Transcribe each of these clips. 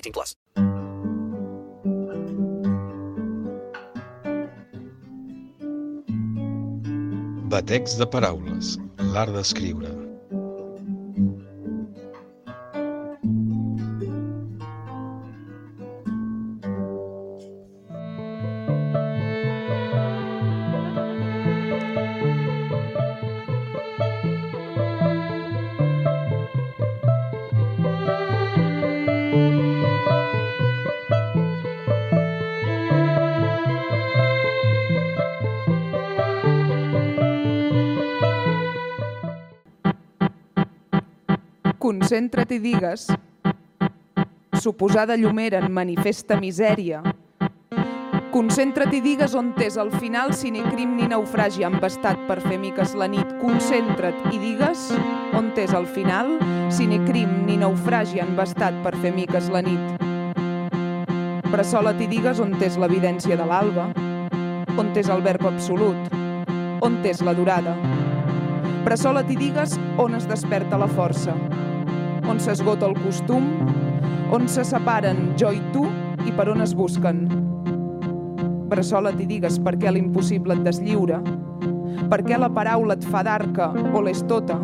18 plus. Batecs de paraules. L'art d'escriure. Concentra't i digues. Suposada llumera en manifesta misèria. Concentra't i digues on t'és al final si ni crim ni naufragi han bastat per fer miques la nit. Concentra't i digues on t'és al final si ni crim ni naufragi han bastat per fer miques la nit. Bressola't i digues on t'és l'evidència de l'alba, on t'és el verb absolut, on t'és la durada. Bressola't i digues on es desperta la força, on s'esgota el costum, on se separen jo i tu i per on es busquen. Bressola't i digues per què l'impossible et deslliura, per què la paraula et fa d'arca o l'és tota,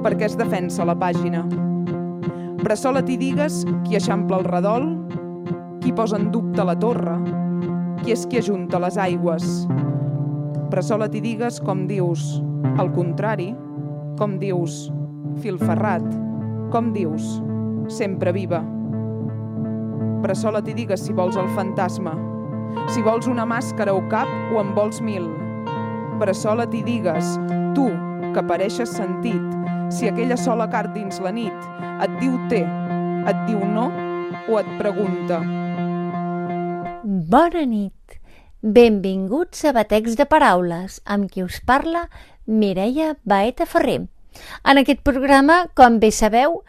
per què es defensa la pàgina. Bressola't i digues qui eixampla el redol, qui posa en dubte la torre, qui és qui ajunta les aigües. Bressola't i digues com dius, al contrari, com dius, filferrat, com dius, sempre viva. Bressola't i digues si vols el fantasma, si vols una màscara o cap o en vols mil. Bressola't i digues, tu, que pareixes sentit, si aquella sola carn dins la nit et diu té, et diu no o et pregunta. Bona nit. Benvinguts a Batecs de Paraules, amb qui us parla Mireia Baeta Ferrer. En aquest programa, com bé sabeu,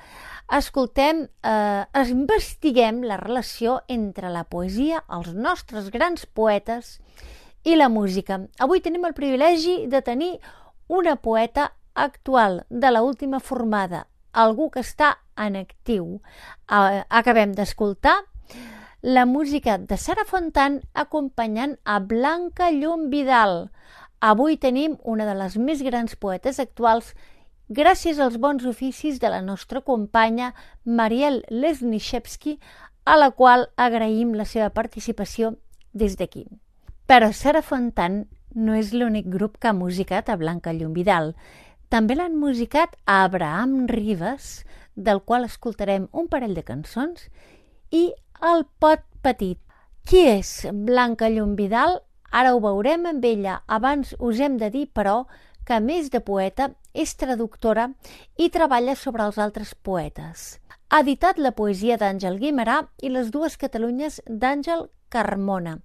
escoltem, eh, investiguem la relació entre la poesia, els nostres grans poetes i la música. Avui tenim el privilegi de tenir una poeta actual de la última formada, algú que està en actiu. Eh, acabem d'escoltar la música de Sara Fontan acompanyant a Blanca Llum Vidal. Avui tenim una de les més grans poetes actuals gràcies als bons oficis de la nostra companya Mariel Lesniszewski, a la qual agraïm la seva participació des d'aquí. Però Sara Fontan no és l'únic grup que ha musicat a Blanca Llum Vidal. També l'han musicat a Abraham Ribas, del qual escoltarem un parell de cançons, i el Pot Petit. Qui és Blanca Llum Vidal? Ara ho veurem amb ella. Abans us hem de dir, però, que a més de poeta és traductora i treballa sobre els altres poetes. Ha editat la poesia d'Àngel Guimarà i les dues Catalunyes d'Àngel Carmona.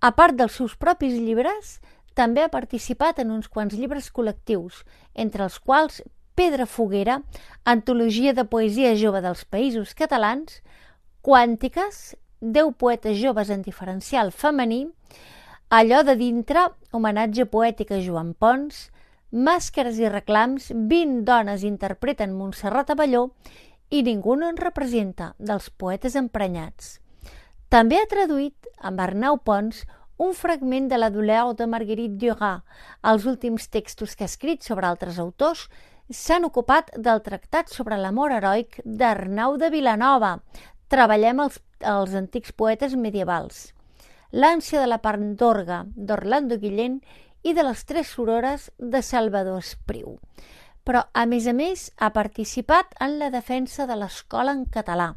A part dels seus propis llibres, també ha participat en uns quants llibres col·lectius, entre els quals Pedra Foguera, antologia de poesia jove dels països catalans, Quàntiques, Deu poetes joves en diferencial femení, Allò de dintre, homenatge poètic a Joan Pons, Màscares i reclams, 20 dones interpreten Montserrat Avelló i ningú no en representa, dels poetes emprenyats. També ha traduït, amb Arnau Pons, un fragment de la Douleur de Marguerite Duras. Els últims textos que ha escrit sobre altres autors s'han ocupat del tractat sobre l'amor heroic d'Arnau de Vilanova. treballem els, els antics poetes medievals. L'ànsia de la Pandorga d'Orlando Guillén i de les Tres Sorores de Salvador Espriu. Però, a més a més, ha participat en la defensa de l'escola en català.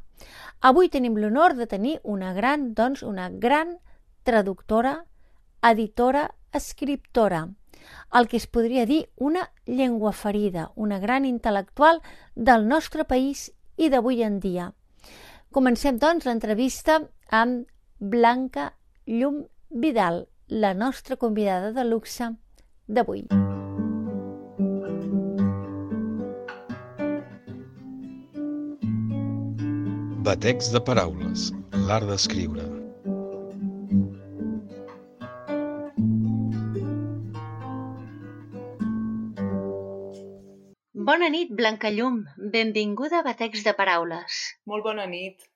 Avui tenim l'honor de tenir una gran, doncs, una gran traductora, editora, escriptora, el que es podria dir una llengua ferida, una gran intel·lectual del nostre país i d'avui en dia. Comencem, doncs, l'entrevista amb Blanca Llum Vidal, la nostra convidada de luxe d'avui. Batecs de paraules, l'art d'escriure. Bona nit, Blanca Llum. Benvinguda a Batecs de Paraules. Molt bona nit.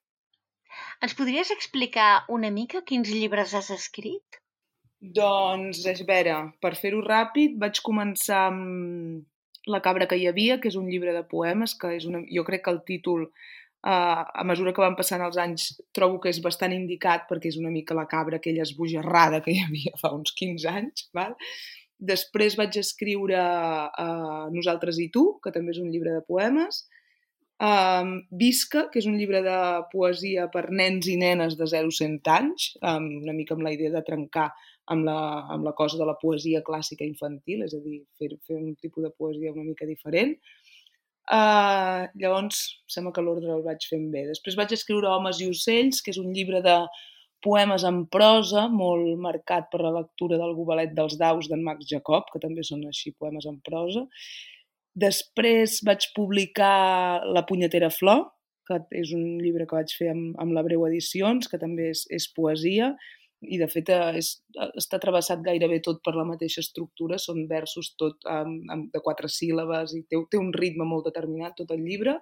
Ens podries explicar una mica quins llibres has escrit? Doncs, a veure, per fer-ho ràpid, vaig començar amb La cabra que hi havia, que és un llibre de poemes, que és una... jo crec que el títol, eh, a mesura que van passant els anys, trobo que és bastant indicat perquè és una mica la cabra aquella esbojarrada que hi havia fa uns 15 anys, val? Després vaig escriure uh, Nosaltres i tu, que també és un llibre de poemes. Um, Visca, que és un llibre de poesia per nens i nenes de 0 a 100 anys, um, una mica amb la idea de trencar amb la, amb la cosa de la poesia clàssica infantil, és a dir, fer, fer un tipus de poesia una mica diferent. Uh, llavors, sembla que l'ordre el vaig fent bé. Després vaig escriure Homes i ocells, que és un llibre de poemes en prosa, molt marcat per la lectura del Gobelet dels Daus d'en Max Jacob, que també són així poemes en prosa. Després vaig publicar La punyetera flor, que és un llibre que vaig fer amb, amb la Breu Edicions, que també és, és poesia, i de fet és, està travessat gairebé tot per la mateixa estructura, són versos tot um, de quatre síl·labes i té, té un ritme molt determinat tot el llibre.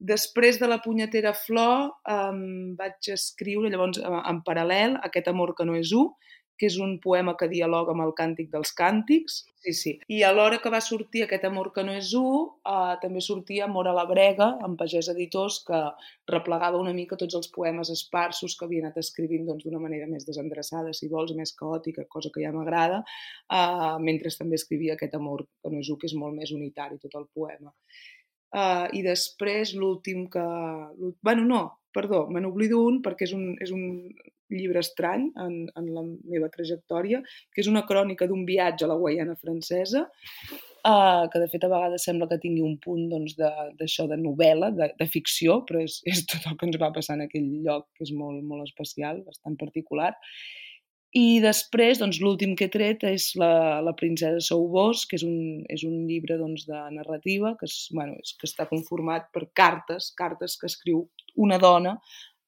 Després de la punyetera flor um, vaig escriure, llavors, en paral·lel, Aquest amor que no és un, que és un poema que dialoga amb el càntic dels càntics. Sí, sí. I a l'hora que va sortir Aquest amor que no és un, uh, també sortia Amor a la brega, en Pagès Editors, que replegava una mica tots els poemes esparsos que havia anat escrivint doncs, d'una doncs, manera més desendreçada, si vols, més caòtica, cosa que ja m'agrada, uh, mentre també escrivia Aquest amor que no és un, que és molt més unitari tot el poema. Uh, I després l'últim que... bueno, no, perdó, me n'oblido un perquè és un, és un llibre estrany en, en la meva trajectòria, que és una crònica d'un viatge a la Guaiana francesa, uh, que de fet a vegades sembla que tingui un punt doncs, d'això de, de novel·la, de, de ficció, però és, és tot el que ens va passar en aquell lloc, que és molt, molt especial, bastant particular. I després, doncs, l'últim que he tret és la, la princesa Soubós, que és un, és un llibre doncs, de narrativa que, és, bueno, és, que està conformat per cartes, cartes que escriu una dona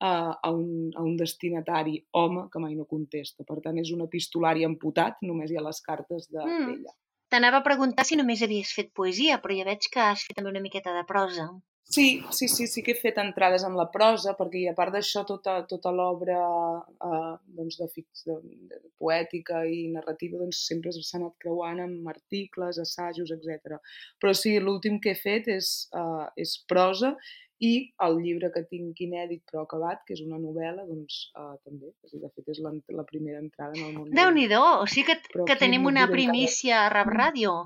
a, a, un, a un destinatari home que mai no contesta. Per tant, és un epistolari amputat, només hi ha les cartes d'ella. De, mm. T'anava a preguntar si només havies fet poesia, però ja veig que has fet també una miqueta de prosa. Sí, sí, sí, sí que he fet entrades en la prosa, perquè a part d'això tota, tota l'obra eh, doncs de, fix, de, de, poètica i narrativa doncs sempre s'ha anat creuant amb articles, assajos, etc. Però sí, l'últim que he fet és, uh, és prosa i el llibre que tinc inèdit però acabat, que és una novel·la, doncs uh, també. És dir, de fet, és la, la primera entrada en el món. Déu-n'hi-do! O sigui que, però que tenim una primícia a Rap Ràdio.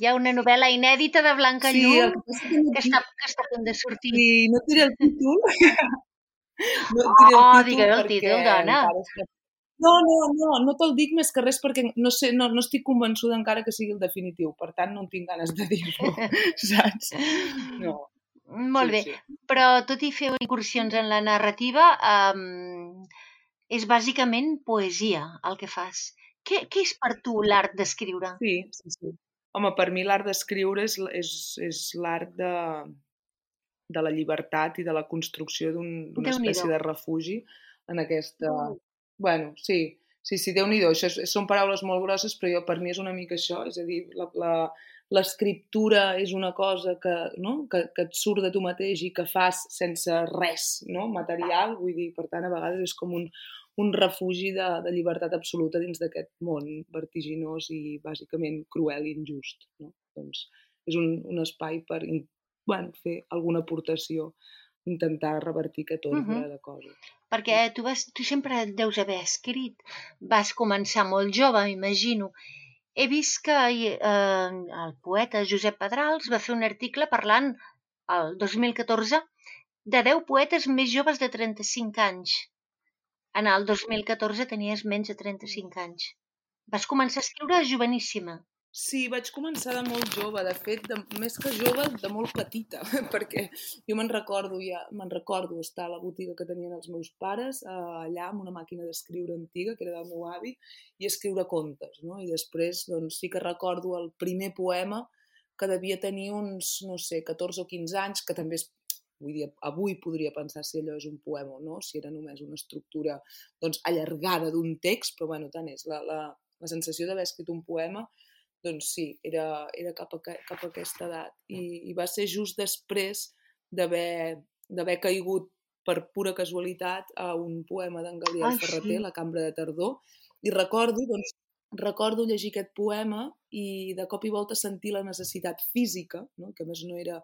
Hi ha una novel·la inèdita de Blanca sí, Llum que, que, no que, està, que està a punt de sortir. Sí, no et diré el títol. no et diré el oh, digueu el títol, dona. No, no, no, no te'l dic més que res perquè no, sé, no, no estic convençuda encara que sigui el definitiu, per tant no en tinc ganes de dir-lo, saps? No. Molt sí, bé, sí. però tot i fer incursions en la narrativa, um, és bàsicament poesia el que fas. Què, què és per tu l'art d'escriure? Sí, sí, sí. Home, per mi l'art d'escriure és, és, és l'art de, de la llibertat i de la construcció d'una un, espècie de refugi en aquesta... Mm. Bueno, sí, sí, sí, Déu-n'hi-do. Això és, són paraules molt grosses, però jo, per mi és una mica això. És a dir, la, la, l'escriptura és una cosa que, no? que, que et surt de tu mateix i que fas sense res no? material, vull dir, per tant, a vegades és com un, un refugi de, de llibertat absoluta dins d'aquest món vertiginós i bàsicament cruel i injust. No? Doncs és un, un espai per bueno, fer alguna aportació intentar revertir aquest ordre Mhm. de coses. Perquè tu, vas, tu sempre deus haver escrit. Vas començar molt jove, m'imagino. He vist que eh, el poeta Josep Pedrals va fer un article parlant, el 2014, de 10 poetes més joves de 35 anys. En el 2014 tenies menys de 35 anys. Vas començar a escriure joveníssima. Sí, vaig començar de molt jove, de fet, de, més que jove, de molt petita, perquè jo me'n recordo ja, me'n recordo estar a la botiga que tenien els meus pares, eh, allà amb una màquina d'escriure antiga, que era del meu avi, i escriure contes, no? I després, doncs, sí que recordo el primer poema que devia tenir uns, no sé, 14 o 15 anys, que també és, vull dir, avui podria pensar si allò és un poema o no, si era només una estructura, doncs, allargada d'un text, però, bueno, tant és, la, la, la sensació d'haver escrit un poema doncs sí, era, era cap, a, cap a aquesta edat. I, I va ser just després d'haver caigut per pura casualitat a un poema d'en Gabriel Ai, sí. Ferreter, La cambra de tardor, i recordo, doncs, recordo llegir aquest poema i de cop i volta sentir la necessitat física, no? que a més no era,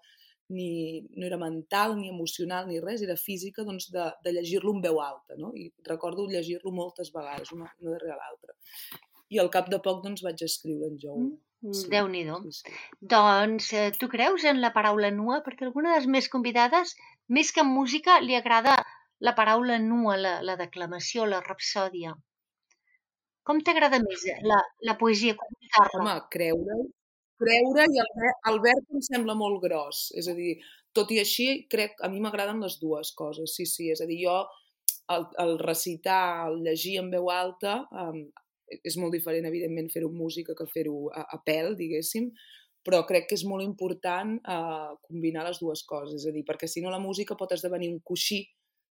ni, no era mental, ni emocional, ni res, era física, doncs, de, de llegir-lo en veu alta. No? I recordo llegir-lo moltes vegades, una, una darrere l'altra. I al cap de poc doncs, vaig escriure en Jou. Sí. Déu-n'hi-do. Sí, sí. Doncs eh, tu creus en la paraula nua? Perquè alguna de les més convidades, més que en música, li agrada la paraula nua, la, la declamació, la rapsòdia. Com t'agrada més eh, la, la poesia, comunicar-la? Home, creure, creure i el, el verb em sembla molt gros. És a dir, tot i així, crec, a mi m'agraden les dues coses. Sí, sí, és a dir, jo el, el recitar, el llegir en veu alta, um, és molt diferent, evidentment, fer-ho música que fer-ho a, a pèl, diguéssim, però crec que és molt important uh, combinar les dues coses, és a dir, perquè si no la música pot esdevenir un coixí,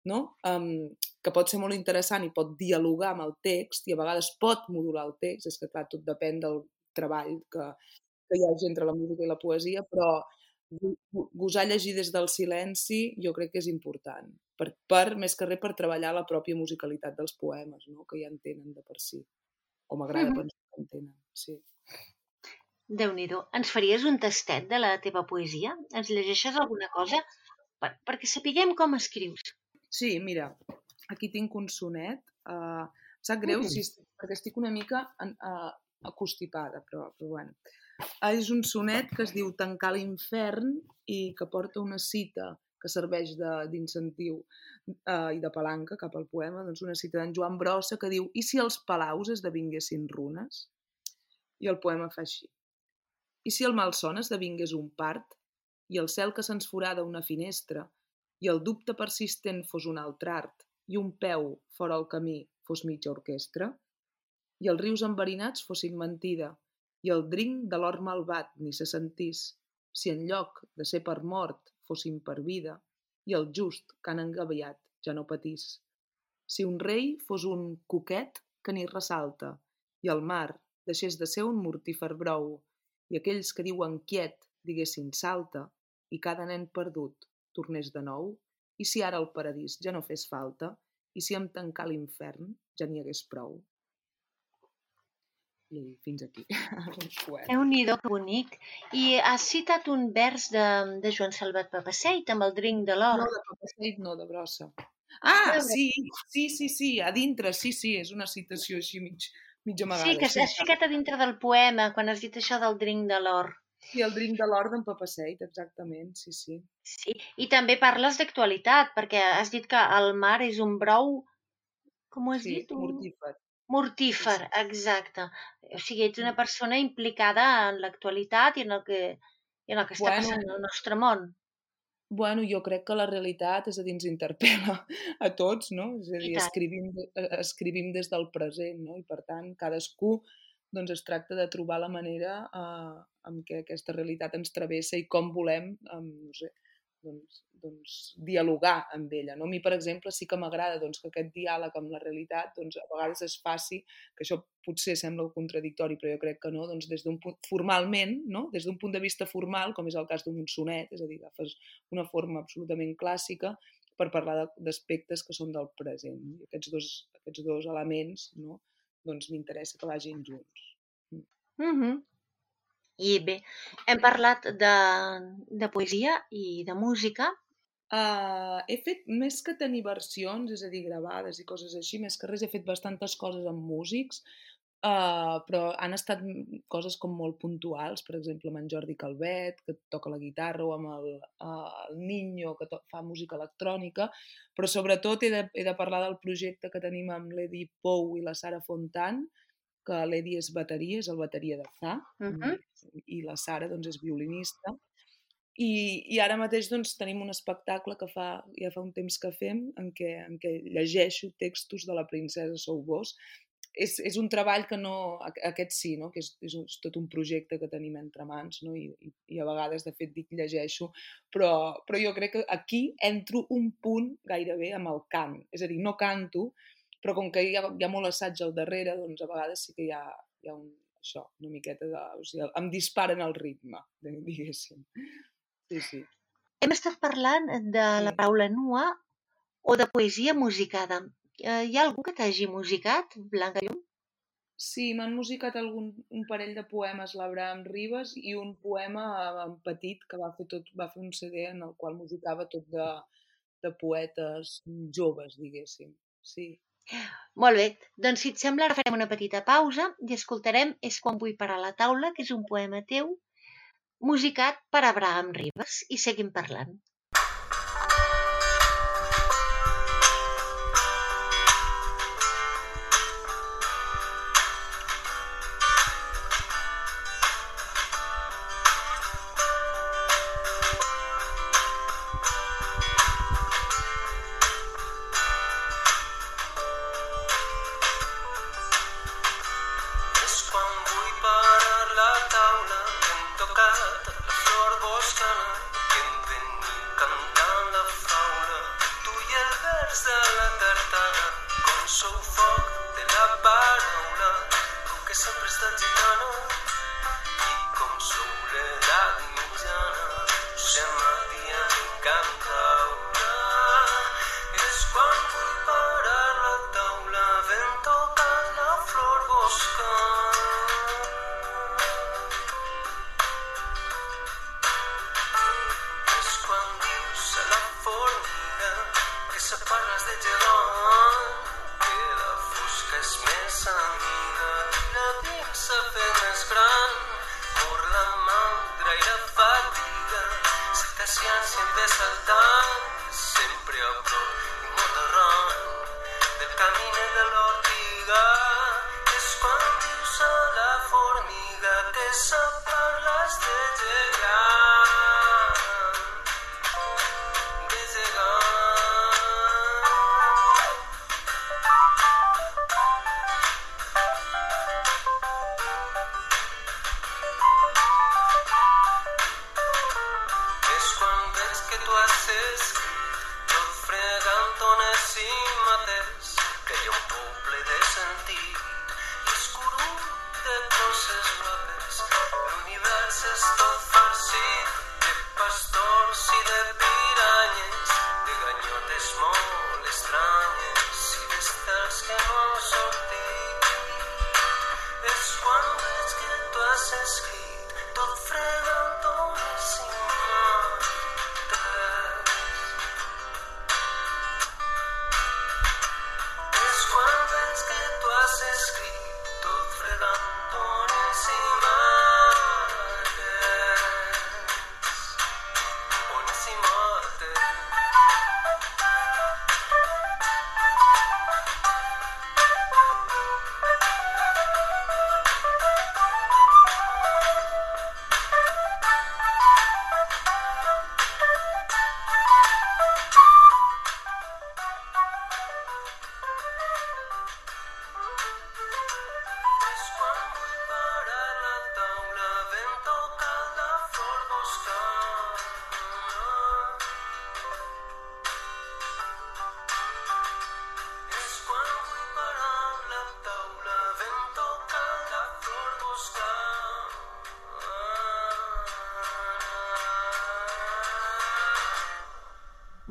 no? Um, que pot ser molt interessant i pot dialogar amb el text i a vegades pot modular el text, és que clar, tot depèn del treball que, que hi hagi entre la música i la poesia, però go- go- gosar llegir des del silenci jo crec que és important, per, per més que res per treballar la pròpia musicalitat dels poemes, no? que ja en tenen de per si. O m'agrada Mhm. pensar que en tenen, sí. Déu-n'hi-do. Ens faries un tastet de la teva poesia? Ens llegeixes alguna cosa? Per, perquè sapiguem com escrius. Sí, mira, aquí tinc un sonet. Uh, em sap greu, Mm. si estic, perquè estic una mica en, uh, acostipada, però, però bueno. Uh, és un sonet que es diu Tancar l'infern i que porta una cita que serveix d'incentiu uh, i de palanca cap al poema, doncs una cita d'en Joan Brossa que diu «I si els palaus esdevinguessin runes?» I el poema fa així. I si el malson esdevingués un part, i el cel que se'ns forada una finestra, i el dubte persistent fos un altre art, i un peu fora el camí fos mitja orquestra, i els rius enverinats fossin mentida, i el drinc de l'or malvat ni se sentís, si en lloc de ser per mort fossin per vida, i el just que han engaviat ja no patís. Si un rei fos un coquet que ni ressalta, i el mar deixés de ser un mortífer brou, i aquells que diuen quiet diguessin salta, i cada nen perdut tornés de nou, i si ara el paradís ja no fes falta, i si em tancar l'infern ja n'hi hagués prou. I fins aquí. poema. Déu-n'hi-do, que bonic. I has citat un vers de, de Joan Salvat Papaseit amb el drink de l'or. No, de Papaseit, no, de brossa. Ah, veure. sí, sí, sí, sí, a dintre, sí, sí, és una citació així mig, mig amagada. Sí, que has ficat a dintre del poema quan has dit això del drink de l'or. Sí, el drink de l'or d'en Papaseit, exactament, sí, sí. Sí, i també parles d'actualitat, perquè has dit que el mar és un brou... Com ho has Sí, dit? Un... mortífer. Mortífer, exacte. O sigui, ets una persona implicada en l'actualitat i en el que, i en el que està Bueno. passant al nostre món. Bueno, jo crec que la realitat, és a dir, ens interpel·la a tots, no? És a dir, escrivim, eh, escrivim des del present, no? I per tant, cadascú doncs es tracta de trobar la manera eh, amb què aquesta realitat ens travessa i com volem, eh, no sé, doncs, doncs dialogar amb ella. No? A mi, per exemple, sí que m'agrada doncs, que aquest diàleg amb la realitat doncs, a vegades es faci, que això potser sembla contradictori, però jo crec que no, doncs des d'un formalment, no? des d'un punt de vista formal, com és el cas d'un sonet, és a dir, agafes una forma absolutament clàssica per parlar d'aspectes que són del present. I aquests dos, aquests dos elements no? doncs m'interessa que vagin junts. Mm -hmm. I bé, hem parlat de, de poesia i de música. Uh, he fet, més que tenir versions, és a dir, gravades i coses així, més que res he fet bastantes coses amb músics, uh, però han estat coses com molt puntuals, per exemple, amb en Jordi Calvet, que toca la guitarra, o amb el, uh, el Niño, que fa música electrònica, però sobretot he de, he de parlar del projecte que tenim amb l'Edi Pou i la Sara Fontan, que l'Edi és bateria, és el bateria de Fa, uh -huh. i la Sara doncs, és violinista, i, i ara mateix doncs, tenim un espectacle que fa, ja fa un temps que fem en què, en què llegeixo textos de la princesa Soubós. És, és un treball que no... Aquest sí, no? que és, és, un, és tot un projecte que tenim entre mans no? I, i, i a vegades, de fet, dic llegeixo, però, però jo crec que aquí entro un punt gairebé amb el cant. És a dir, no canto, però com que hi ha, hi ha molt assaig al darrere, doncs a vegades sí que hi ha, hi ha un, això, una miqueta de... O sigui, em disparen el ritme, diguéssim. Sí, sí. Hem estat parlant de la paraula nua o de poesia musicada. Eh, hi ha algú que t'hagi musicat, Blanca Llum? Sí, m'han musicat algun, un parell de poemes l'Abraham Ribes i un poema en petit que va fer, tot, va fer un CD en el qual musicava tot de, de poetes joves, diguéssim. Sí. Molt bé, doncs si et sembla ara farem una petita pausa i escoltarem És quan vull parar la taula, que és un poema teu musicat per Abraham Ribes, i seguim parlant.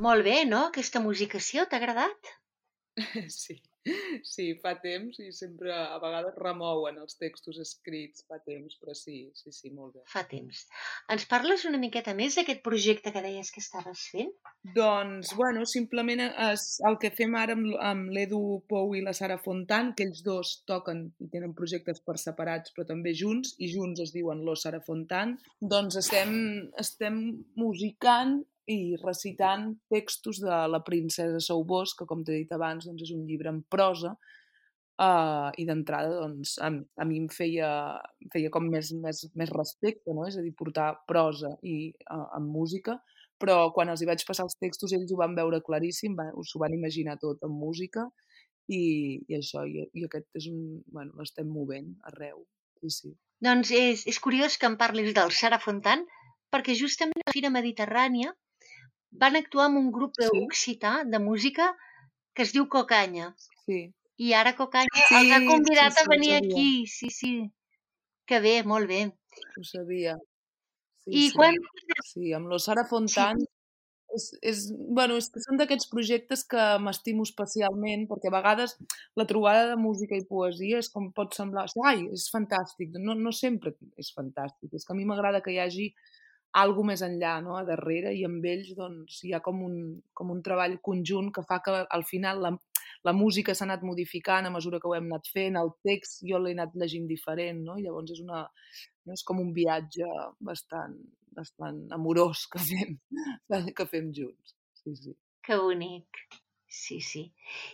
Molt bé, no? Aquesta musicació t'ha agradat? Sí. Sí, fa temps i sempre a vegades remouen els textos escrits, fa temps, però sí, sí, sí, molt bé. Fa temps. Ens parles una miqueta més d'aquest projecte que deies que estaves fent? Doncs, bueno, simplement és el que fem ara amb, amb l'Edu Pou i la Sara Fontan, que ells dos toquen i tenen projectes per separats, però també junts, i junts es diuen Lo Sara Fontan, doncs estem, estem musicant i recitant textos de La princesa Saubós, que com t'he dit abans doncs és un llibre en prosa, uh, i d'entrada doncs, a, a mi em feia, em feia com més, més, més respecte, no? és a dir, portar prosa i uh, amb música, però quan els hi vaig passar els textos ells ho van veure claríssim, van, s'ho van imaginar tot amb música i, i això, i, i aquest és un... bueno, l'estem movent arreu, sí, sí. Doncs és, és curiós que em parlis del Sara Fontan, perquè justament a la Fira Mediterrània van actuar amb un grup Sí. occità de música que es diu Cocanya. Sí, I ara Cocanya Sí, els ha sí, convidat sí, a venir aquí. Sí, sí. Que bé, molt bé. ho sabia. Sí, I sí. quan... Sí, amb lo Sara Fontan és, és, bueno, és que són d'aquests projectes que m'estimo especialment perquè a vegades la trobada de música i poesia és com pot semblar, ai, és fantàstic, no, no sempre és fantàstic, és que a mi m'agrada que hi hagi algo més enllà, no?, a darrere, i amb ells doncs, hi ha com un, com un treball conjunt que fa que al final la, la música s'ha anat modificant a mesura que ho hem anat fent, el text jo l'he anat llegint diferent, no? I llavors és, una, no? és com un viatge bastant, bastant amorós que fem, que fem junts. Sí, sí. Que bonic. Sí, sí.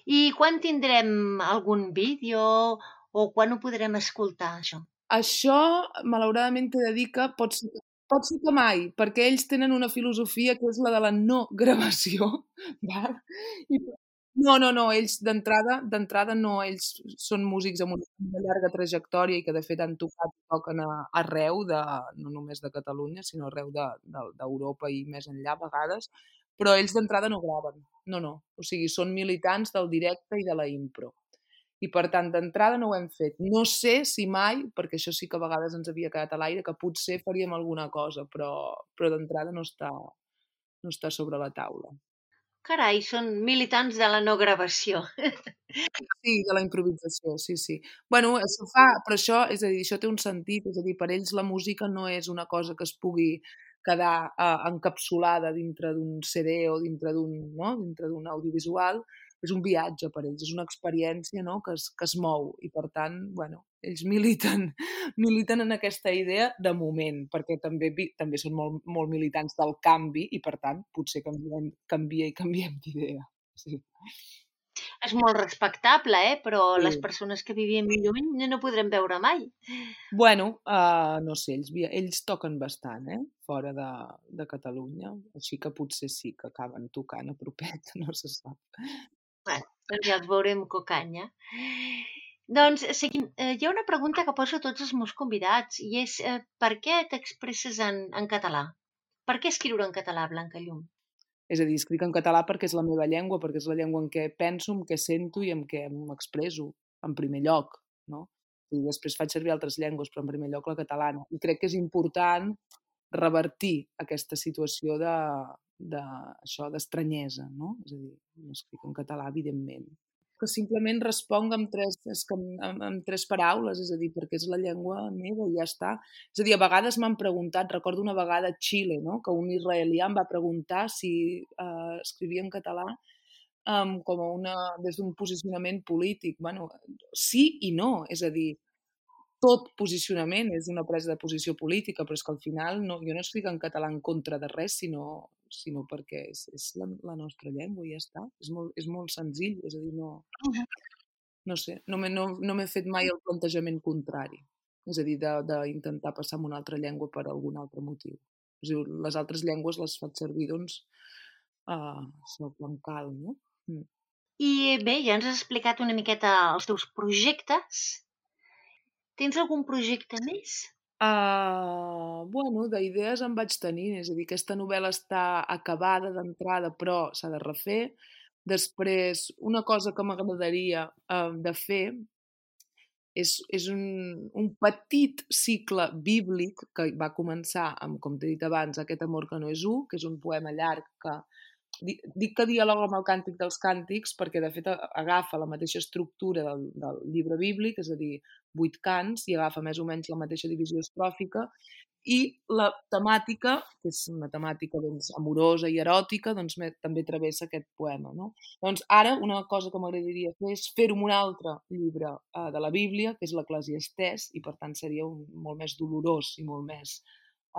I quan tindrem algun vídeo o quan ho podrem escoltar, això? Això, malauradament, t'he de dir que pot ser, pot ser que mai, perquè ells tenen una filosofia que és la de la no gravació. Val? I, no, no, no, ells d'entrada d'entrada no, ells són músics amb una, una llarga trajectòria i que de fet han tocat i toquen a, arreu, de, no només de Catalunya, sinó arreu d'Europa de, de, i més enllà a vegades, però ells d'entrada no graven, no, no, o sigui, són militants del directe i de la impro i per tant d'entrada no ho hem fet. No sé si mai, perquè això sí que a vegades ens havia quedat a l'aire, que potser faríem alguna cosa, però, però d'entrada no, està, no està sobre la taula. Carai, són militants de la no gravació. Sí, de la improvisació, sí, sí. bueno, això fa, però això, és a dir, això té un sentit, és a dir, per ells la música no és una cosa que es pugui quedar uh, encapsulada dintre d'un CD o dintre d'un no? dintre d'un audiovisual, és un viatge per ells, és una experiència no? que, es, que es mou i per tant, bueno, ells militen, militen en aquesta idea de moment, perquè també també són molt, molt militants del canvi i per tant potser canviem, canvia i canviem d'idea. Sí. És molt respectable, eh? però Sí. les persones que vivim lluny no, no podrem veure mai. Bueno, uh, no sé, ells, ells toquen bastant, eh? Fora de, de Catalunya, així que potser sí que acaben tocant a propet, no se sap. Bueno, doncs ja els veurem cocanya. Doncs seguim. Eh, hi ha una pregunta que poso a tots els meus convidats i és eh, per què t'expresses en, en català? Per què escriure en català, Blanca Llum? És a dir, escric en català perquè és la meva llengua, perquè és la llengua en què penso, en què sento i en què m'expreso, en primer lloc, no? I després faig servir altres llengües, però en primer lloc la catalana. I crec que és important revertir aquesta situació de, de això d'estranyesa, no? És a dir, no escric en català, evidentment. Que simplement responc amb tres, és que amb, amb, amb tres paraules, és a dir, perquè és la llengua meva i ja està. És a dir, a vegades m'han preguntat, recordo una vegada a Xile, no? que un israelià em va preguntar si eh, escrivia en català um, com a una, des d'un posicionament polític. Bueno, sí i no, és a dir, tot posicionament és una presa de posició política, però és que al final no, jo no escric en català en contra de res, sinó, sinó perquè és, és la, la nostra llengua i ja està. És molt, és molt senzill, és a dir, no, no sé, no m'he no, no fet mai el plantejament contrari. És a dir, d'intentar passar a una altra llengua per algun altre motiu. És dir, les altres llengües les faig servir, doncs, uh, això quan cal, no? Mm. I bé, ja ens has explicat una miqueta els teus projectes. Tens algun projecte més? Uh, bueno, d'idees en vaig tenir, és a dir, aquesta novel·la està acabada d'entrada, però s'ha de refer. Després, una cosa que m'agradaria uh, de fer és, és un, un petit cicle bíblic que va començar amb, com t'he dit abans, Aquest amor que no és un, que és un poema llarg que dic que dialoga amb el càntic dels càntics perquè, de fet, agafa la mateixa estructura del, del llibre bíblic, és a dir, vuit cants, i agafa més o menys la mateixa divisió estròfica, i la temàtica, que és una temàtica doncs, amorosa i eròtica, doncs, també travessa aquest poema. No? Doncs ara una cosa que m'agradaria fer és fer-ho un altre llibre uh, de la Bíblia, que és l'Eclesiastès, i per tant seria un, molt més dolorós i molt més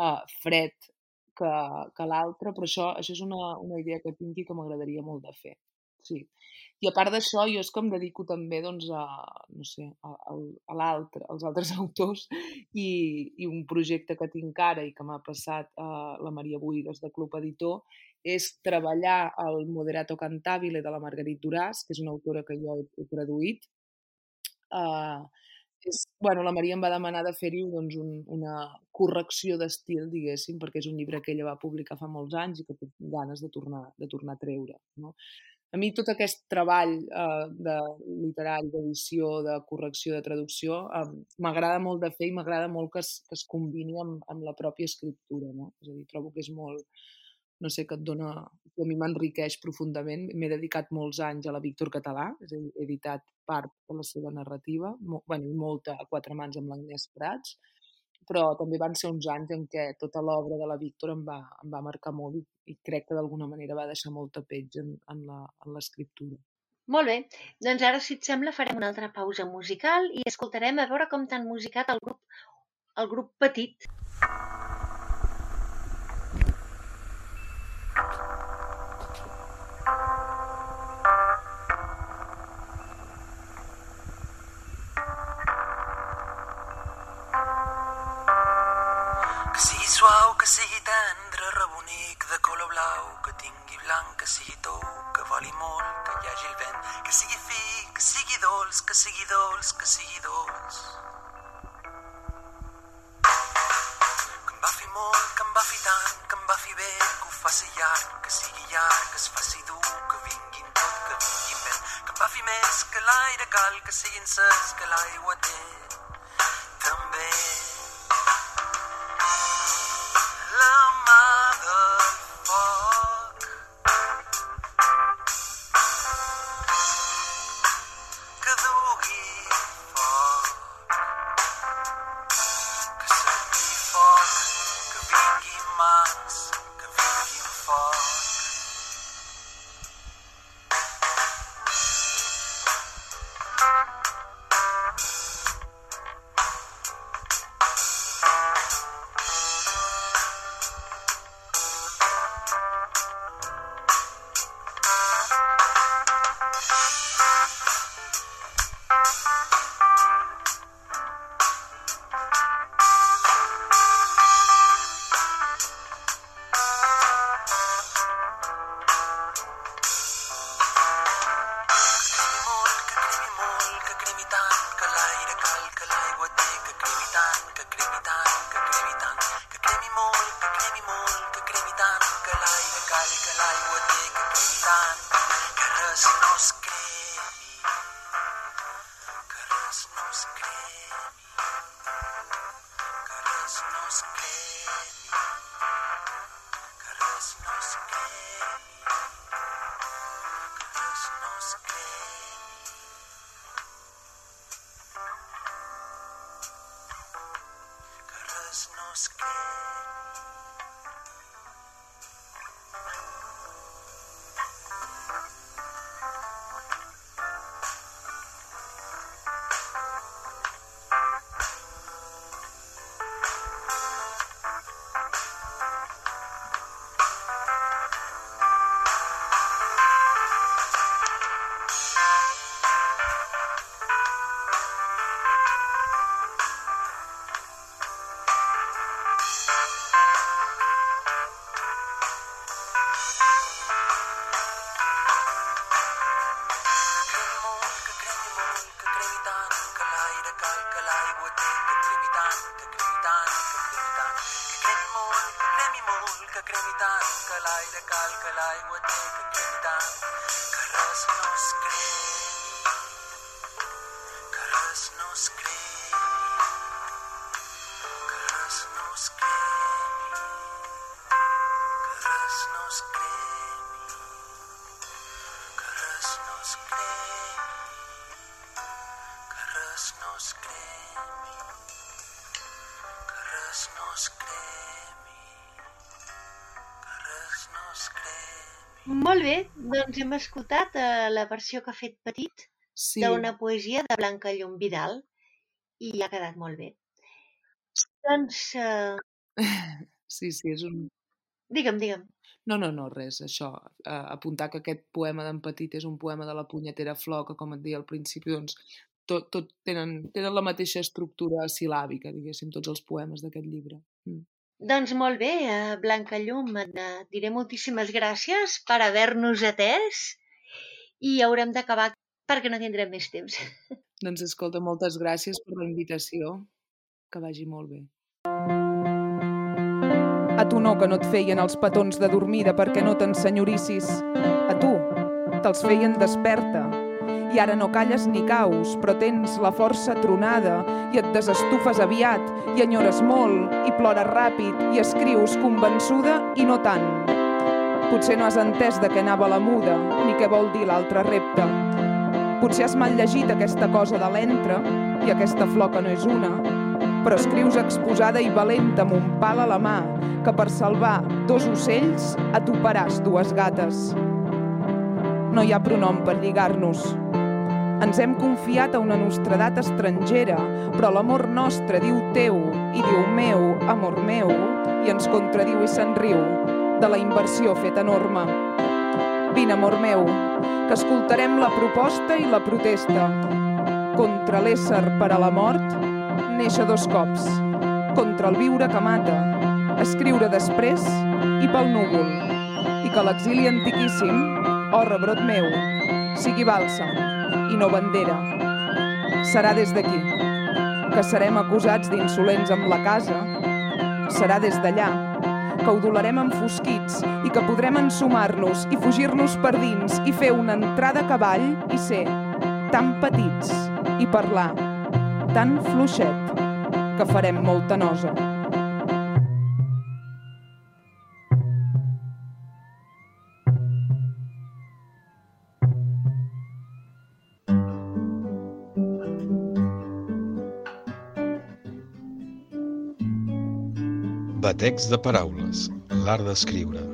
uh, fred que, que l'altre, però això, això és una, una idea que tinc i que m'agradaria molt de fer. Sí. I a part d'això, jo és que em dedico també doncs, a, no sé, a, a, a l'altre, als altres autors i, i un projecte que tinc ara i que m'ha passat a la Maria Buigas de Club Editor és treballar el Moderato Cantabile de la Marguerite Duràs, que és una autora que jo he, he traduït. És, bueno, la Maria em va demanar de fer-hi doncs, un, una correcció d'estil, diguéssim, perquè és un llibre que ella va publicar fa molts anys i que té ganes de tornar, de tornar a treure. No? A mi tot aquest treball eh, de literari, d'edició, de correcció, de traducció, eh, m'agrada molt de fer i m'agrada molt que es, que es combini amb, amb la pròpia escriptura. No? És a dir, trobo que és molt, no sé, que et dona, a mi m'enriqueix profundament. M'he dedicat molts anys a la Víctor Català, és a dir, he editat part de la seva narrativa, mo, bueno, molta a quatre mans amb l'Agnès Prats, però també van ser uns anys en què tota l'obra de la Víctor em va, em va marcar molt i, i crec que d'alguna manera va deixar molta peix en, en l'escriptura. Molt bé, doncs ara, si et sembla, farem una altra pausa musical i escoltarem a veure com t'han musicat el grup, el grup petit. Res no doncs hem escoltat eh, la versió que ha fet Petit Sí, d'una poesia de Blanca Llum Vidal i ha quedat molt bé. Doncs, eh, sí, sí, és un... digue'm, digue'm. No, no, no, res, això. Eh, apuntar que aquest poema d'en Petit és un poema de la punyetera flor, que com et deia al principi, doncs, tot, tot tenen, tenen la mateixa estructura sil·làbica, diguéssim, tots els poemes d'aquest llibre. Mm. Doncs molt bé, eh, Blanca Llum, et eh, diré moltíssimes gràcies per haver-nos atès i haurem d'acabar perquè no tindrem més temps. Doncs escolta, moltes gràcies per la invitació. Que vagi molt bé. A tu no, que no et feien els petons de dormida perquè no t'ensenyorissis. A tu, te'ls feien desperta. I ara no calles ni caus, però tens la força tronada i et desestufes aviat i enyores molt i plores ràpid i escrius convençuda i no tant. Potser no has entès de què anava la muda ni què vol dir l'altre repte. Potser has mal llegit aquesta cosa de l'entre i aquesta flor que no és una, però escrius exposada i valenta amb un pal a la mà que per salvar dos ocells atoparàs dues gates. No hi ha pronom per lligar-nos. Ens hem confiat a una nostredat estrangera, però l'amor nostre diu teu i diu meu, amor meu, i ens contradiu i se'n riu de la inversió feta enorme. Vine, amor meu, que escoltarem la proposta i la protesta. Contra l'ésser per a la mort, néixer dos cops. Contra el viure que mata, escriure després i pel núvol. I que l'exili antiquíssim, o rebrot meu, sigui bàlsam i no bandera. Serà des d'aquí, que serem acusats d'insolents amb la casa. Serà des d'allà, que ho dolarem enfosquits i que podrem ensumar-nos i fugir-nos per dins i fer una entrada a cavall i ser tan petits i parlar tan fluixet que farem molta nosa. Batecs de paraules, l'art d'escriure.